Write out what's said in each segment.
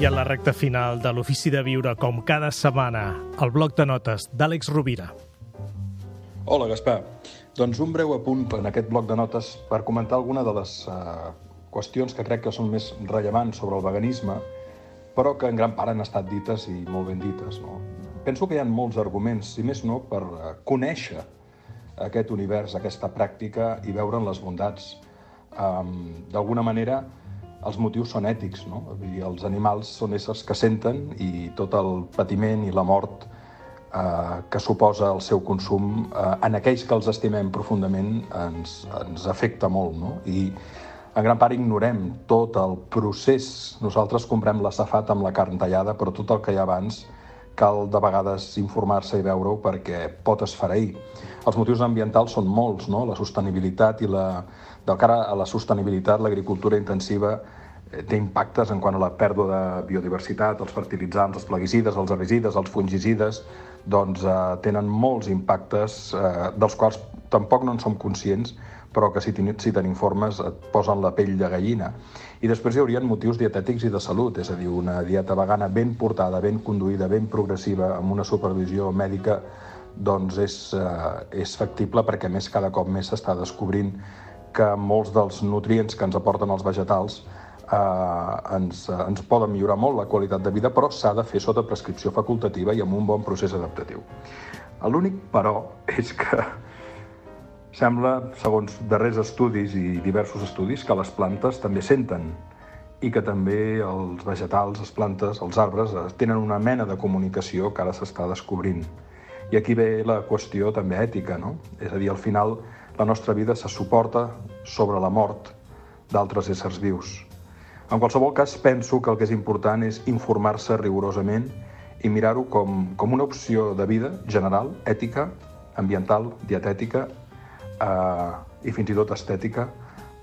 I en la recta final de l'Ofici de Viure, com cada setmana, el bloc de notes d'Àlex Rovira. Hola, Gaspar. Doncs un breu apunt en aquest bloc de notes per comentar alguna de les uh, qüestions que crec que són més rellevants sobre el veganisme, però que en gran part han estat dites i molt ben dites. No? Penso que hi ha molts arguments, si més no, per uh, conèixer aquest univers, aquesta pràctica i veure'n les bondats. Um, D'alguna manera, els motius són ètics, no? I els animals són éssers que senten i tot el patiment i la mort eh, que suposa el seu consum eh, en aquells que els estimem profundament ens, ens afecta molt, no? I en gran part ignorem tot el procés. Nosaltres comprem la safata amb la carn tallada, però tot el que hi ha abans cal de vegades informar-se i veure-ho perquè pot esfereir. Els motius ambientals són molts, no? la sostenibilitat i la, del cara a la sostenibilitat, l'agricultura intensiva té impactes en quant a la pèrdua de biodiversitat, els fertilitzants, els plaguicides, els herbicides, els fungicides, doncs eh, tenen molts impactes eh, dels quals tampoc no en som conscients, però que si, si tenim informes et posen la pell de gallina. I després hi haurien motius dietètics i de salut, és a dir, una dieta vegana ben portada, ben conduïda, ben progressiva, amb una supervisió mèdica, doncs és, eh, és factible perquè més cada cop més s'està descobrint que molts dels nutrients que ens aporten els vegetals eh, ens, eh, ens poden millorar molt la qualitat de vida, però s'ha de fer sota prescripció facultativa i amb un bon procés adaptatiu. L'únic, però, és que Sembla, segons darrers estudis i diversos estudis, que les plantes també senten i que també els vegetals, les plantes, els arbres eh, tenen una mena de comunicació que ara s'està descobrint. I aquí ve la qüestió també ètica, no? És a dir, al final la nostra vida se suporta sobre la mort d'altres éssers vius. En qualsevol cas, penso que el que és important és informar-se rigorosament i mirar-ho com, com una opció de vida general, ètica, ambiental, dietètica eh, i fins i tot estètica,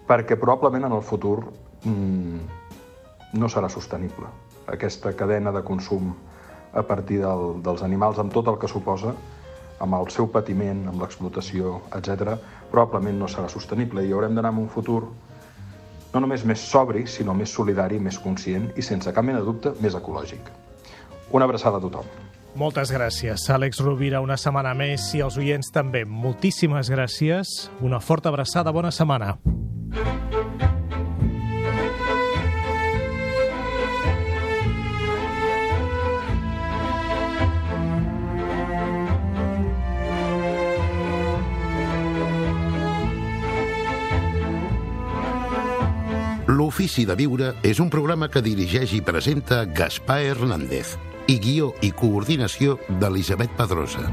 perquè probablement en el futur mm, no serà sostenible. Aquesta cadena de consum a partir del, dels animals, amb tot el que suposa, amb el seu patiment, amb l'explotació, etc, probablement no serà sostenible i haurem d'anar en un futur no només més sobri, sinó més solidari, més conscient i, sense cap mena de dubte, més ecològic. Una abraçada a tothom. Moltes gràcies, Àlex Rovira, una setmana més i els oients també. Moltíssimes gràcies, una forta abraçada, bona setmana. L'Ofici de Viure és un programa que dirigeix i presenta Gaspar Hernández i guió i coordinació d'Elisabet Pedrosa.